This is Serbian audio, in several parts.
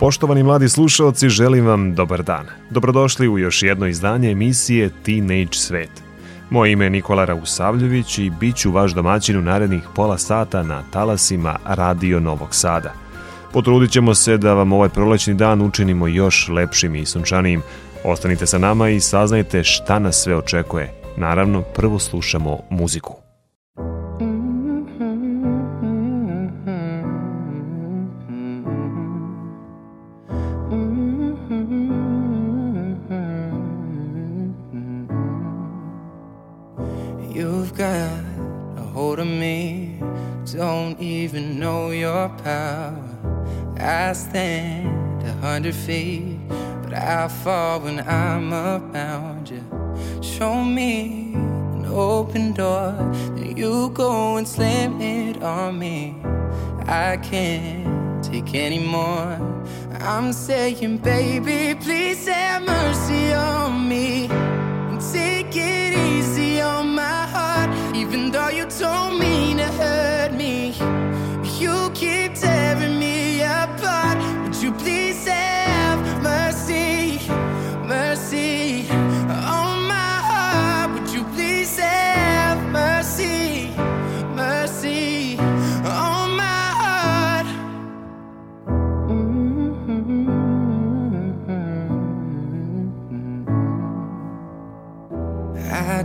Poštovani mladi slušalci, želim vam dobar dan. Dobrodošli u još jedno izdanje emisije Teenage Svet. Moje ime je Nikola Rausavljević i bit ću vaš domaćin u narednih pola sata na talasima Radio Novog Sada. Potrudit ćemo se da vam ovaj prolećni dan učinimo još lepšim i sunčanijim. Ostanite sa nama i saznajte šta nas sve očekuje. Naravno, prvo slušamo muziku. power. I stand a hundred feet, but I fall when I'm around you. Show me an open door, then you go and slam it on me. I can't take anymore. I'm saying, baby, please have mercy on me.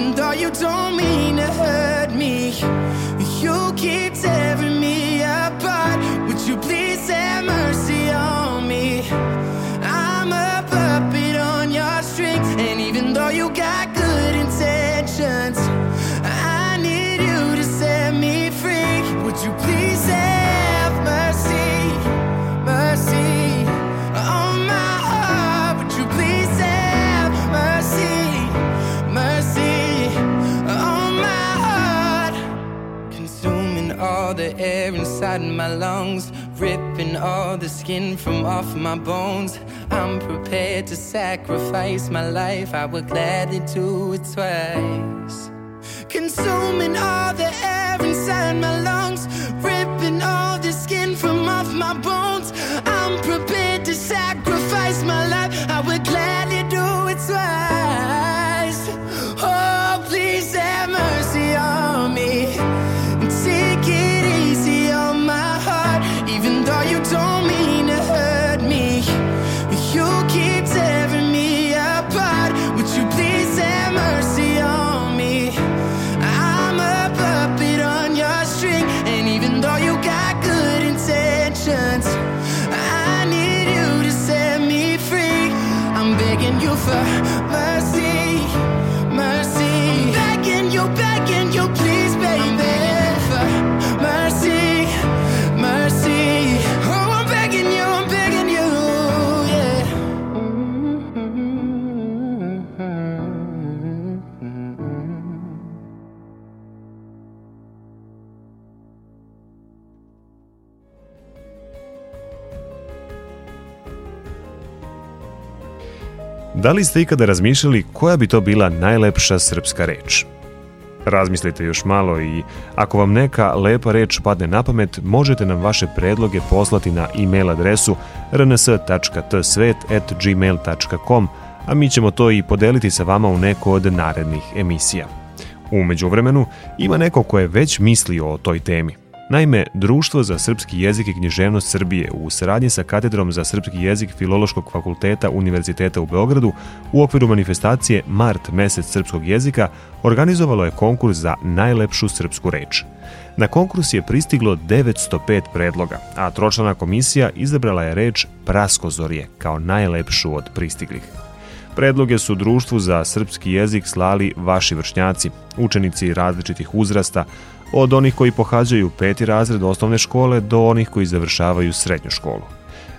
Even though you don't mean to hurt me, you keep tearing me apart. Would you please have mercy? air inside my lungs, ripping all the skin from off my bones. I'm prepared to sacrifice my life, I would gladly do it twice. Consuming all the air inside my lungs, ripping all the skin from off my bones. Da li ste ikada razmišljali koja bi to bila najlepša srpska reč? Razmislite još malo i ako vam neka lepa reč padne na pamet, možete nam vaše predloge poslati na e-mail adresu rns.tsvet.gmail.com, a mi ćemo to i podeliti sa vama u neko od narednih emisija. Umeđu vremenu, ima neko ko je već mislio o toj temi – Naime, Društvo za srpski jezik i književnost Srbije u saradnji sa Katedrom za srpski jezik Filološkog fakulteta Univerziteta u Beogradu u okviru manifestacije Mart mesec srpskog jezika organizovalo je konkurs za najlepšu srpsku reč. Na konkurs je pristiglo 905 predloga, a tročlana komisija izabrala je reč praskozorje kao najlepšu od pristiglih. Predloge su društvu za srpski jezik slali vaši vršnjaci, učenici različitih uzrasta, od onih koji pohađaju peti razred osnovne škole do onih koji završavaju srednju školu.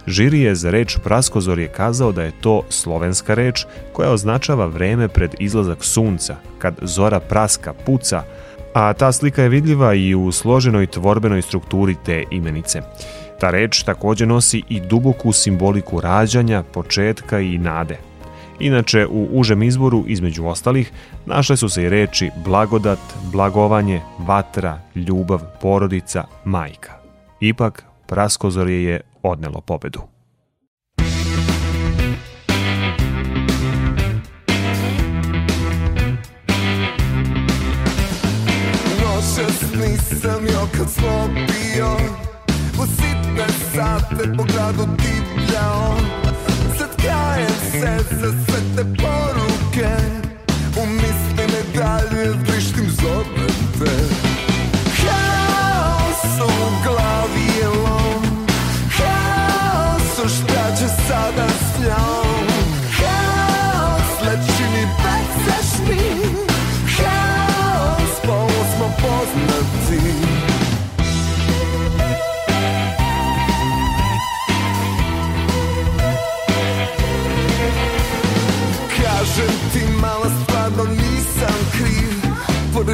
Žiri je za reč praskozor je kazao da je to slovenska reč koja označava vreme pred izlazak sunca, kad zora praska, puca, a ta slika je vidljiva i u složenoj tvorbenoj strukturi te imenice. Ta reč takođe nosi i duboku simboliku rađanja, početka i nade – Inače, u užem izboru, između ostalih, našle su se i reči blagodat, blagovanje, vatra, ljubav, porodica, majka. Ipak, praskozorje je odnelo pobedu. nisam jo kad slobio U sitne sate po gradu divljao Sad kraj srce sve te poruke U mislime dalje vrištim zovem te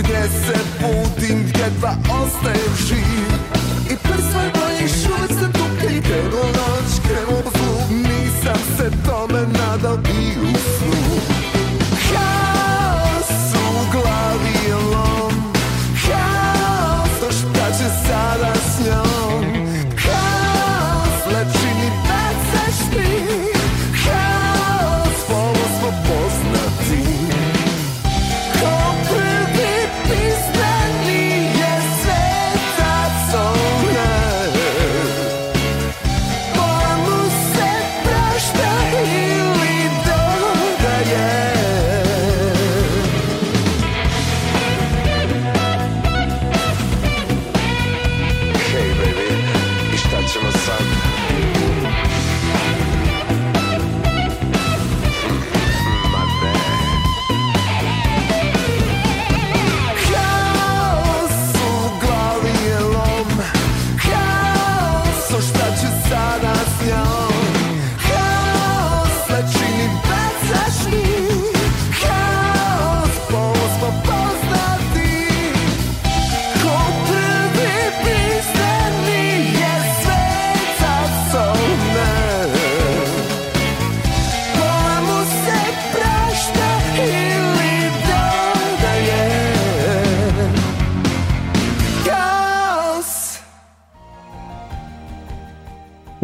gdje se budim, jedva ostajem živ I prst svoj bojiš, se sam tu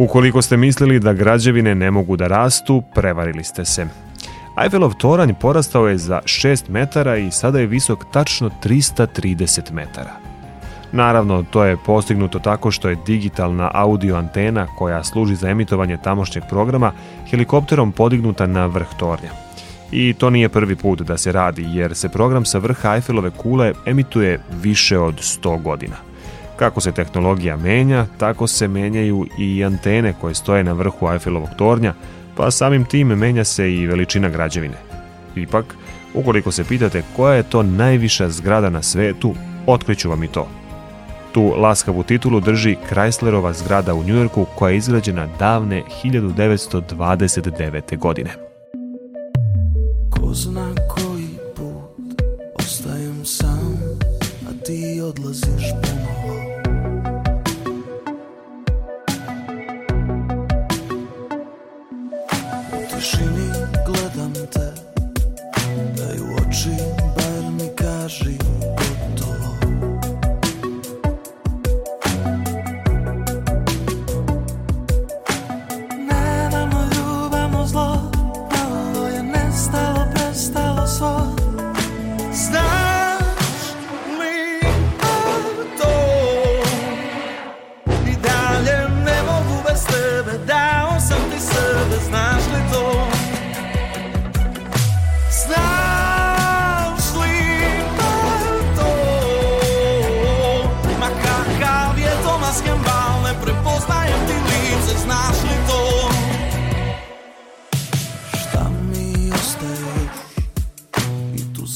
Ukoliko ste mislili da građevine ne mogu da rastu, prevarili ste se. Eiffelov toranj porastao je za 6 metara i sada je visok tačno 330 metara. Naravno, to je postignuto tako što je digitalna audio antena koja služi za emitovanje tamošnjeg programa helikopterom podignuta na vrh tornja. I to nije prvi put da se radi, jer se program sa vrha Eiffelove kule emituje više od 100 godina. Kako se tehnologija menja, tako se menjaju i antene koje stoje na vrhu Eiffelovog tornja, pa samim tim menja se i veličina građevine. Ipak, ukoliko se pitate koja je to najviša zgrada na svetu, otkriću vam i to. Tu laskavu titulu drži Chryslerova zgrada u Njujorku koja je izgrađena davne 1929. godine. Ko zna koji put ostajem sam, a ti odlaziš ponovo.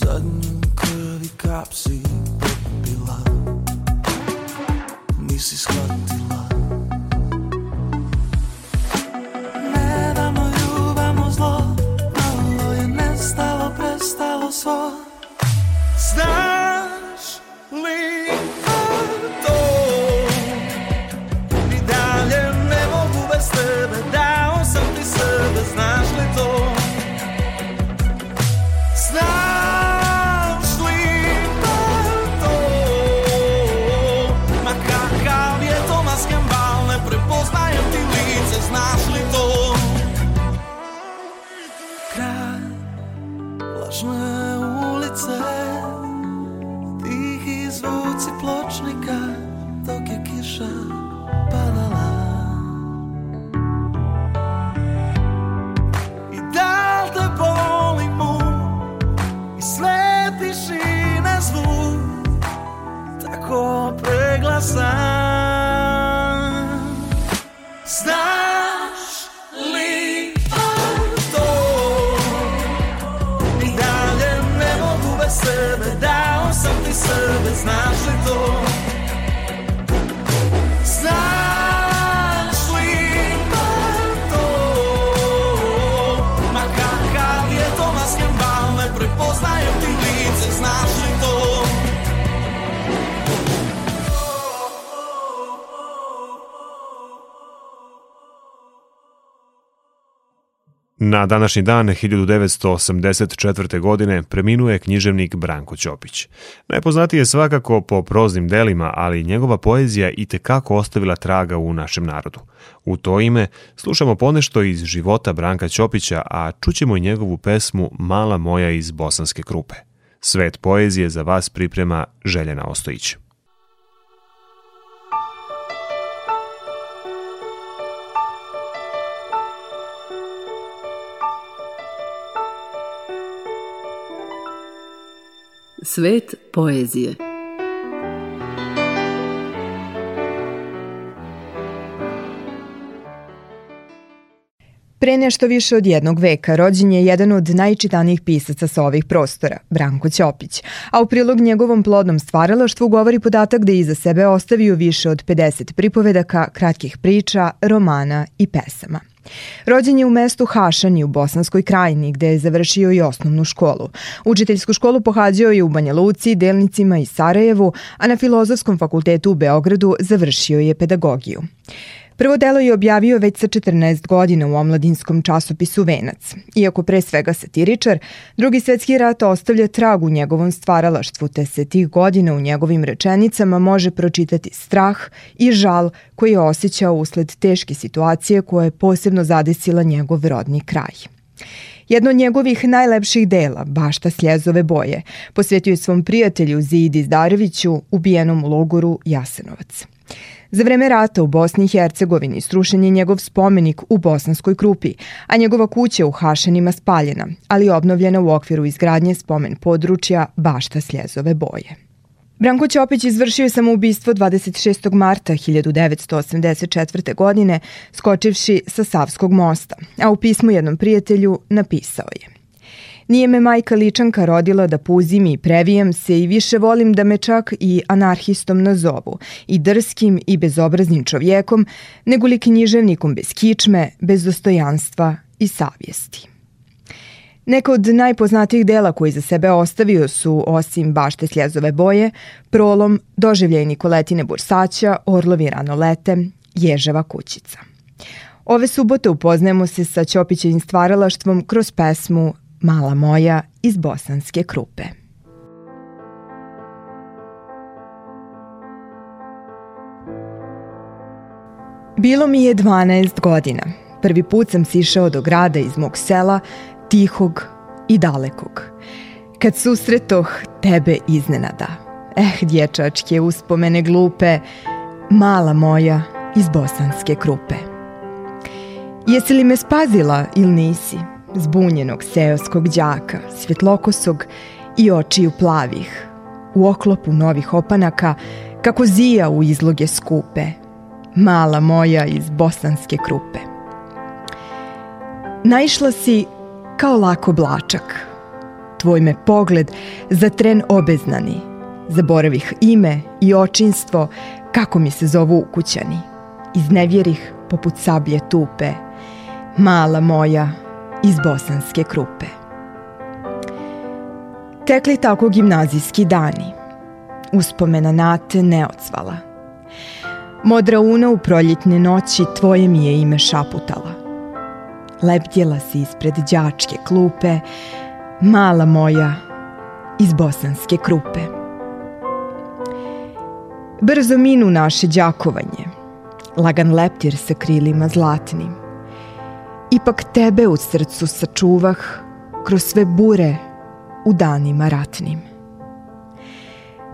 sudden curly copsy passar. Na današnji dan 1984. godine preminuje književnik Branko Ćopić. Najpoznatiji je svakako po proznim delima, ali njegova poezija i tekako ostavila traga u našem narodu. U to ime slušamo ponešto iz života Branka Ćopića, a čućemo i njegovu pesmu Mala moja iz bosanske krupe. Svet poezije za vas priprema Željena Ostojića. Svet poezije. Pre nešto više od jednog veka rođen je jedan od najčitanijih pisaca sa ovih prostora, Branko Ćopić, a u prilog njegovom plodnom stvaralaštvu govori podatak da je iza sebe ostavio više od 50 pripovedaka, kratkih priča, romana i pesama. Rođen je u mestu Hašani u Bosanskoj krajini gde je završio i osnovnu školu. Učiteljsku školu pohađao je u Banja Luci, Delnicima i Sarajevu, a na Filozofskom fakultetu u Beogradu završio je pedagogiju. Prvo delo je objavio već sa 14 godina u omladinskom časopisu Venac. Iako pre svega satiričar, drugi svetski rat ostavlja trag u njegovom stvaralaštvu, te se tih godina u njegovim rečenicama može pročitati strah i žal koji je osjećao usled teške situacije koja je posebno zadesila njegov rodni kraj. Jedno od njegovih najlepših dela, Bašta sljezove boje, posvetio je svom prijatelju Zidi Zdareviću, ubijenom u logoru Jasenovac. Za vreme rata u Bosni i Hercegovini srušen je njegov spomenik u Bosanskoj krupi, a njegova kuća u Hašenima spaljena, ali obnovljena u okviru izgradnje spomen područja Bašta Sljezove boje. Branko Ćopić izvršio je samoubistvo 26. marta 1984. godine skočivši sa Savskog mosta, a u pismu jednom prijatelju napisao je Nije me majka ličanka rodila da puzim i previjem se i više volim da me čak i anarhistom nazovu, i drskim i bezobraznim čovjekom, nego li književnikom bez kičme, bez dostojanstva i savjesti. Neka od najpoznatijih dela koji za sebe ostavio su, osim bašte sljezove boje, prolom, doživljaj Nikoletine Bursaća, Orlovi rano lete, Ježeva kućica. Ove subote upoznajemo se sa Ćopićevim stvaralaštvom kroz pesmu Mala moja iz bosanske krupe. Bilo mi je 12 godina. Prvi put sam sišao do grada iz mog sela, tihog i dalekog. Kad susretoh tebe iznenada. Eh, dječačke uspomene glupe, mala moja iz bosanske krupe. Jesi li me spazila ili nisi? zbunjenog seoskog đaka, svetlokosog i očiju plavih, u oklopu novih opanaka, kako zija u izloge skupe, mala moja iz bosanske krupe. Naišla si kao lako blačak, tvoj me pogled za tren obeznani, zaboravih ime i očinstvo, kako mi se zovu ukućani, iznevjerih poput sablje tupe, mala moja, iz bosanske krupe. Tekli tako gimnazijski dani. Uspomena Nate ne odsvala. Modra una u proljetne noći tvoje mi je ime šaputala. Lepdjela si ispred đačke klupe, mala moja iz bosanske krupe. Brzo minu naše đakovanje. Lagan leptir sa krilima zlatnim ipak tebe u srcu sačuvah kroz sve bure u danima ratnim.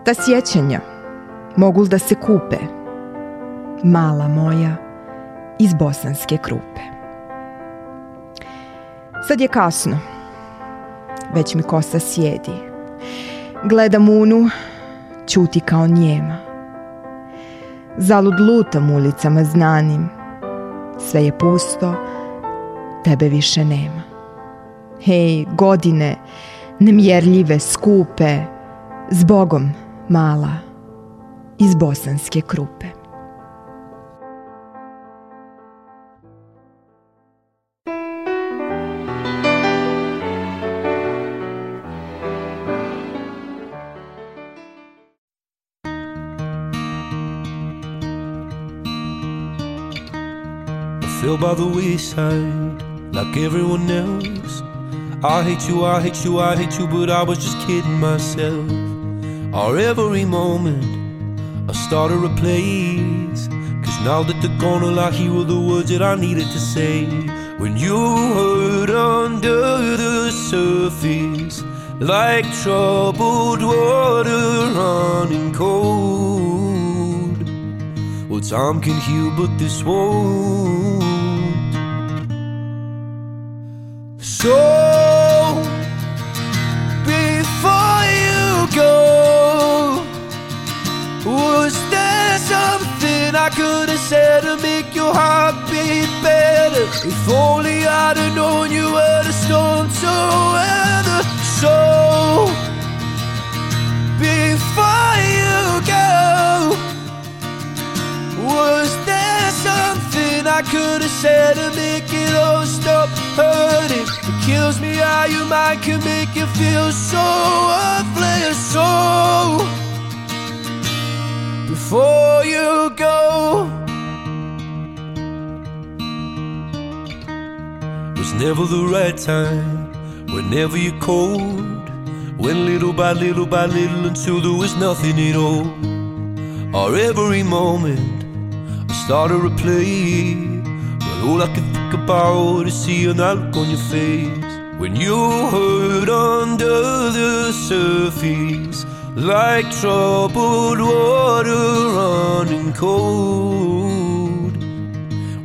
Ta sjećanja mogu da se kupe, mala moja, iz bosanske krupe. Sad je kasno, već mi kosa sjedi. Gledam unu, ćuti kao njema. Zalud lutam ulicama znanim, sve je pusto, tebe više nema. Hej, godine, nemjerljive, skupe, s Bogom, mala, iz bosanske krupe. Filled by the wayside like everyone else. I hate you, I hate you, I hate you, but I was just kidding myself. Or every moment I started a place. Cause now that they're gone, all I hear the words that I needed to say. When you hurt under the surface, like troubled water running cold. Well, time can heal, but this won't. So before you go, was there something I could have said to make your heart beat better? If only I'd have known you were the storm to weather. So before you go, was there something I could have said to make it all stop hurting? It kills me how your mind can make you feel so worthless. So before you go, it was never the right time. Whenever you're cold, went little by little by little until there was nothing at all. Or every moment I started to play. All I can think about is seeing that look on your face when you hurt under the surface, like troubled water running cold.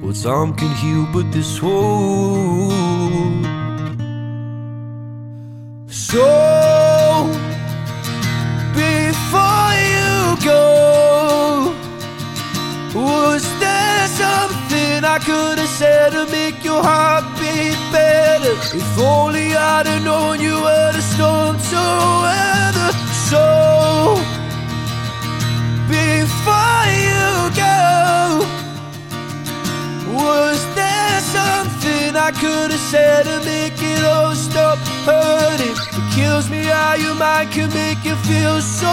Well, time can heal, but this wound. So before you go, was something I could have said to make your heart beat better. If only I'd have known you were the storm to weather. So before you go, was there something I could have said to make it all stop hurting? It kills me how your mind can make you feel so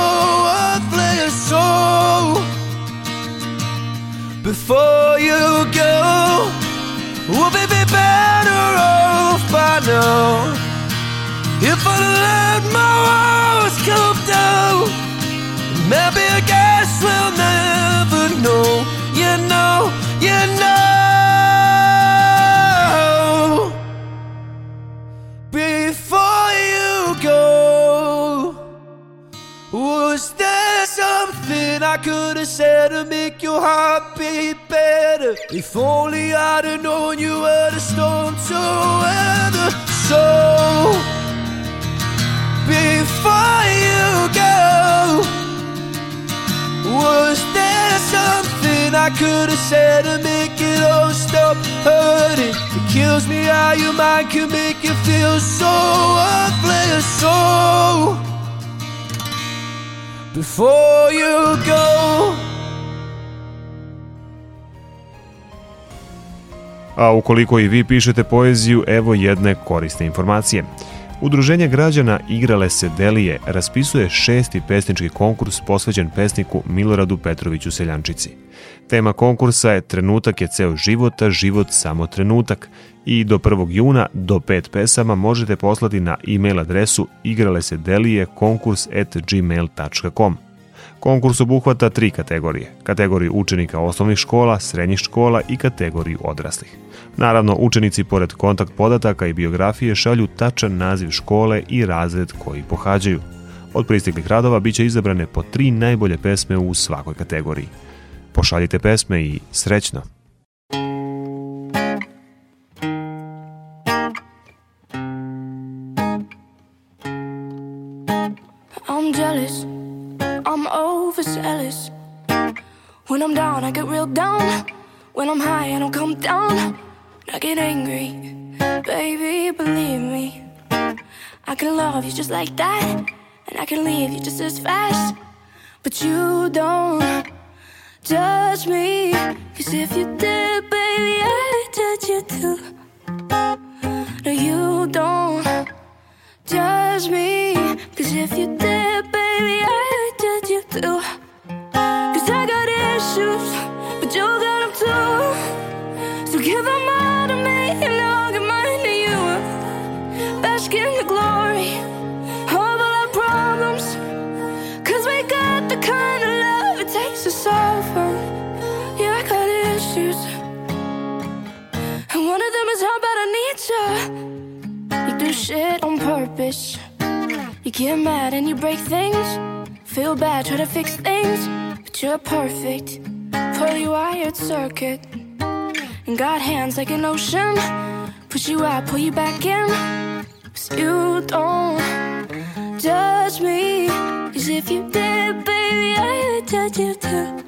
worthless. So before you go. I said to make your heart beat better. If only I'd have known you were the storm to weather. So, before you go, was there something I could have said to make it all stop hurting? It kills me how your mind can make you feel so worthless. So. before you go. A ukoliko i vi pišete poeziju, evo jedne korisne informacije. Udruženje građana Igrale se delije raspisuje šesti pesnički konkurs posvećen pesniku Miloradu Petroviću Seljančici. Tema konkursa je Trenutak je ceo života, život samo trenutak i do 1. juna do pet pesama možete poslati na e-mail adresu igralesedelije konkurs at gmail.com. Konkurs obuhvata tri kategorije. Kategoriju učenika osnovnih škola, srednjih škola i kategoriju odraslih. Naravno, učenici pored kontakt podataka i biografije šalju tačan naziv škole i razred koji pohađaju. Od pristiglih radova biće izabrane po tri najbolje pesme u svakoj kategoriji. Pošaljite pesme i srećno! I'm jealous I'm overzealous. When I'm down, I get real down. When I'm high, I don't come down. I get angry, baby, believe me. I can love you just like that, and I can leave you just as fast. But you don't judge me, cause if you did, baby, I'd judge you too. No, you don't judge me, cause if you did, You do shit on purpose. You get mad and you break things. Feel bad, try to fix things. But you're perfect. Poorly wired circuit. And got hands like an ocean. Push you out, pull you back in. Cause you don't judge me. Cause if you did, baby, I would judge you too.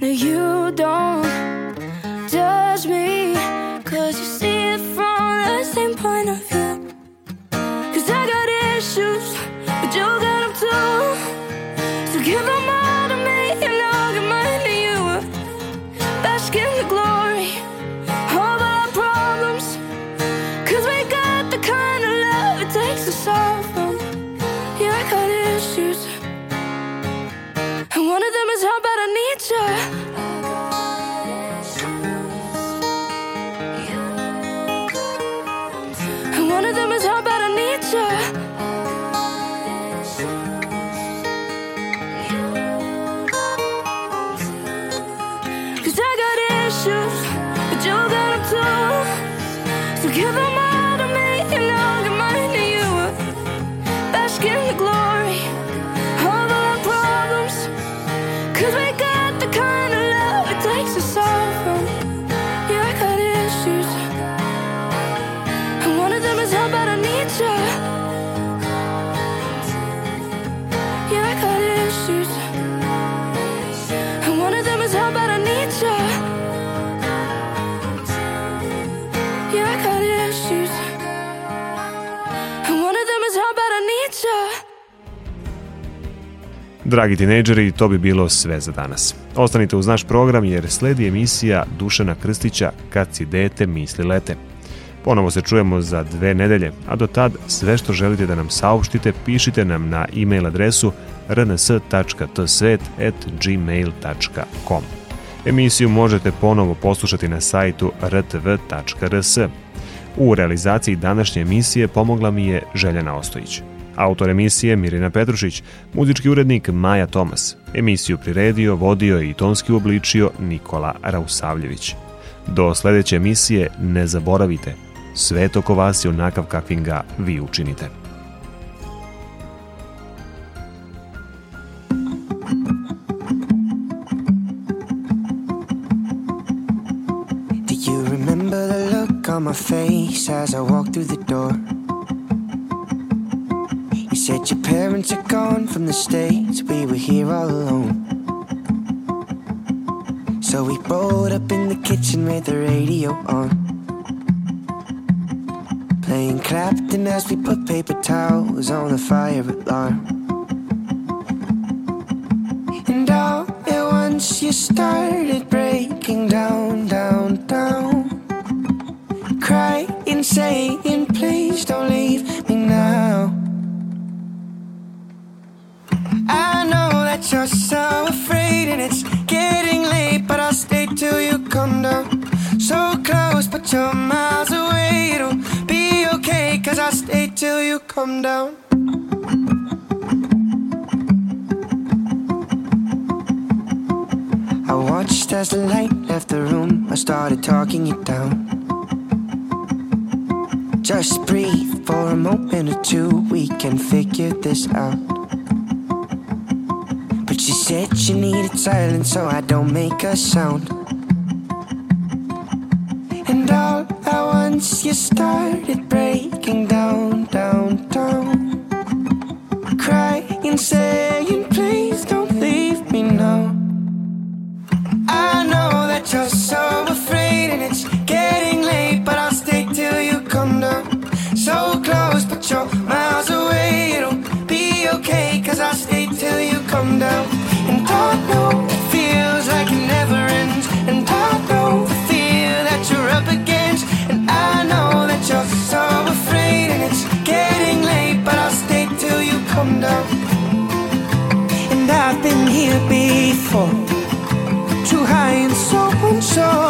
No, you don't judge me. Cause you see it from the same point of view together Dragi tinejdžeri, to bi bilo sve za danas. Ostanite uz naš program jer sledi emisija Dušana Krstića Kad si dete, misli lete. Ponovo se čujemo za dve nedelje, a do tad sve što želite da nam saopštite pišite nam na e-mail adresu rns.tsvet.gmail.com Emisiju možete ponovo poslušati na sajtu rtv.rs. U realizaciji današnje emisije pomogla mi je Željana Ostojić. Autor emisije Mirina Petrušić, muzički urednik Maja Tomas. Emisiju priredio, vodio i tonski obličio Nikola Rausavljević. Do sledeće emisije ne zaboravite, svet oko vas je onakav kakvim ga vi učinite. Do you remember the look on my face as I walked through the door? You said your parents are gone from the States, we were here all alone. So we rolled up in the kitchen with the radio on. Playing Clapton as we put paper towels on the fire alarm. And all at once you started breaking down, down, down. Crying, saying, please don't leave me and it's getting late, but I'll stay till you come down. So close, but you're miles away. It'll be okay, cause I'll stay till you come down. I watched as the light left the room. I started talking you down. Just breathe for a moment or two, we can figure this out. She needed silence so I don't make a sound. And all at once you started breaking down, down, down. Crying, saying. So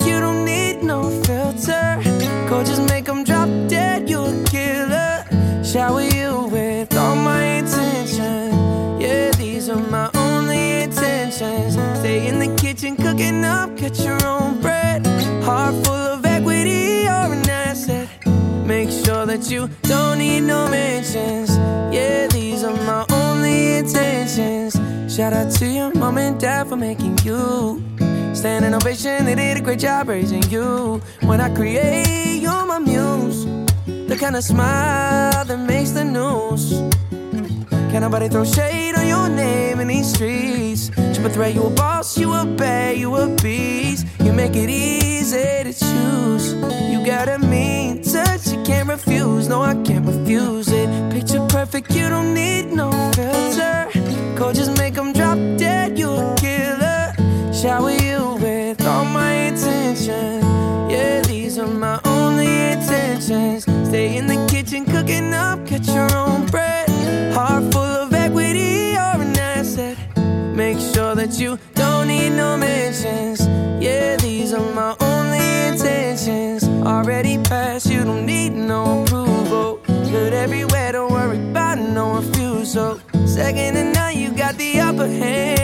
like you don't need no filter. Go just make them drop dead, you a killer. Shower you with all my intentions. Yeah, these are my only intentions. Stay in the kitchen, cooking up, cut your own bread. Heart full of equity, you're an asset. Make sure that you don't need no mentions. Yeah, these are my only intentions. Shout out to your mom and dad for making you. Standing ovation, they did a great job raising you. When I create, you're my muse. The kind of smile that makes the news. Can nobody throw shade on your name in these streets? Triple threat, you a boss, you a bay, you a beast. You make it easy to choose. You got a mean touch, you can't refuse. No, I can't refuse it. Picture perfect, you don't need no filter. Go just make them drop dead, you a killer shower you with all my attention. Yeah, these are my only intentions. Stay in the kitchen, cooking up, catch your own bread. Heart full of equity, or an asset. Make sure that you don't need no mentions. Yeah, these are my only intentions. Already passed, you don't need no approval. Good everywhere, don't worry about no refusal. Second and now you got the upper hand.